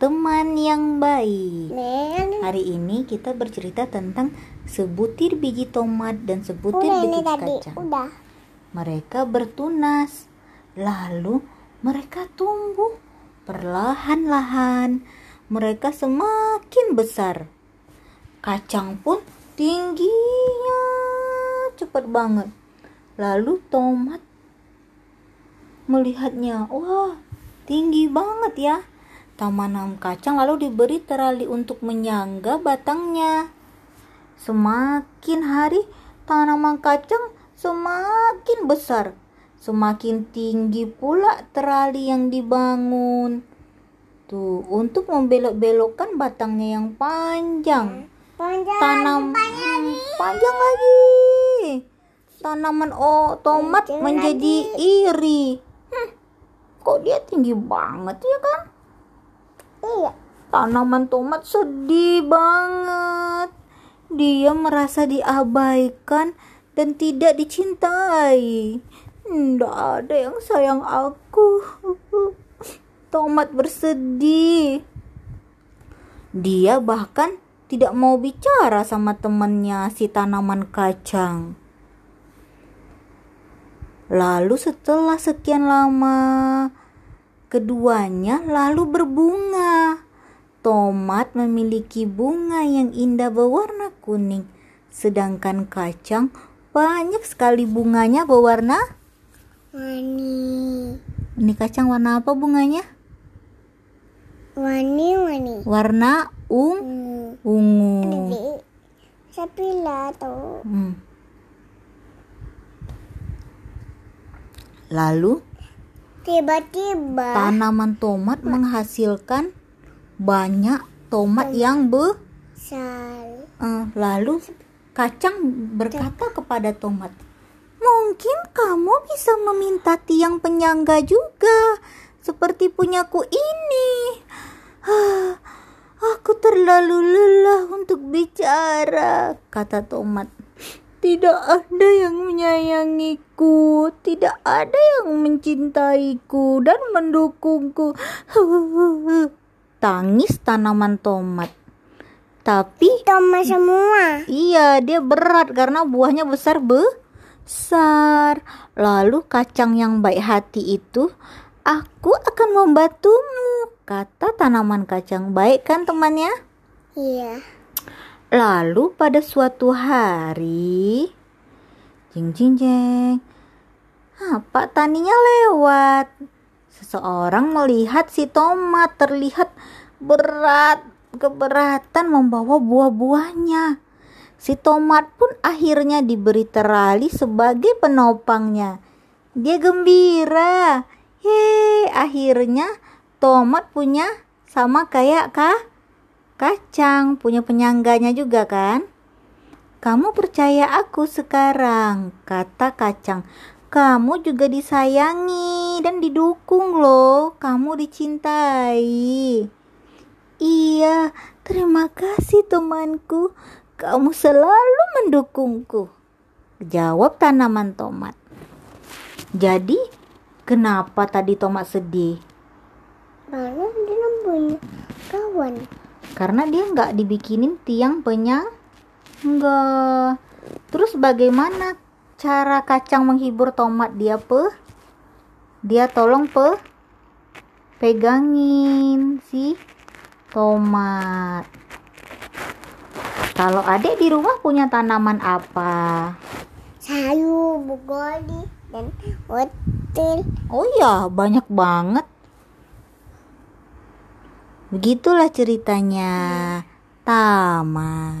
teman yang baik. Hari ini kita bercerita tentang sebutir biji tomat dan sebutir Udah biji kacang. Udah. Mereka bertunas, lalu mereka tumbuh perlahan-lahan. Mereka semakin besar. Kacang pun tingginya cepat banget. Lalu tomat melihatnya, wah tinggi banget ya. Tanaman kacang lalu diberi terali untuk menyangga batangnya. Semakin hari tanaman kacang semakin besar. Semakin tinggi pula terali yang dibangun. Tuh, untuk membelok-belokkan batangnya yang panjang. Panjang. Tanam panjang. Hmm, panjang lagi. Tanaman oh, tomat menjadi iri. Hmm, kok dia tinggi banget ya kan? Iya. Tanaman tomat sedih banget. Dia merasa diabaikan dan tidak dicintai. Tidak ada yang sayang aku. Tomat bersedih. Dia bahkan tidak mau bicara sama temannya si tanaman kacang. Lalu setelah sekian lama, keduanya lalu berbunga. Tomat memiliki bunga yang indah berwarna kuning, sedangkan kacang banyak sekali bunganya berwarna. Wani. Ini kacang warna apa bunganya? Wani wani. Warna ung Hmm. ungu. Sapila tuh. Hmm. Lalu Tiba-tiba. tanaman tomat menghasilkan banyak tomat yang be Sal. Eh, lalu kacang berkata kepada tomat, "Mungkin kamu bisa meminta tiang penyangga juga, seperti punyaku ini." "Ah, aku terlalu lelah untuk bicara," kata tomat. Tidak ada yang menyayangiku, tidak ada yang mencintaiku dan mendukungku. Tangis tanaman tomat. Tapi Sama semua. Iya, dia berat karena buahnya besar besar. Lalu kacang yang baik hati itu, aku akan membantumu, kata tanaman kacang baik kan temannya? Iya. Lalu pada suatu hari, jeng jeng jeng, ah, Pak Taninya lewat. Seseorang melihat si tomat terlihat berat, keberatan membawa buah-buahnya. Si tomat pun akhirnya diberi terali sebagai penopangnya. Dia gembira. Hei, akhirnya tomat punya sama kayak kah? Kacang punya penyangganya juga kan? Kamu percaya aku sekarang, kata kacang. Kamu juga disayangi dan didukung loh. Kamu dicintai. Iya, terima kasih temanku. Kamu selalu mendukungku. Jawab tanaman tomat. Jadi, kenapa tadi tomat sedih? Lalu dia punya kawan. Karena dia nggak dibikinin tiang penyang. Enggak. Terus bagaimana cara kacang menghibur tomat dia pe? Dia tolong pe pegangin si tomat. Kalau adik di rumah punya tanaman apa? Sayur, bugoli, dan wortel. Oh iya, banyak banget. Begitulah ceritanya. Tamat.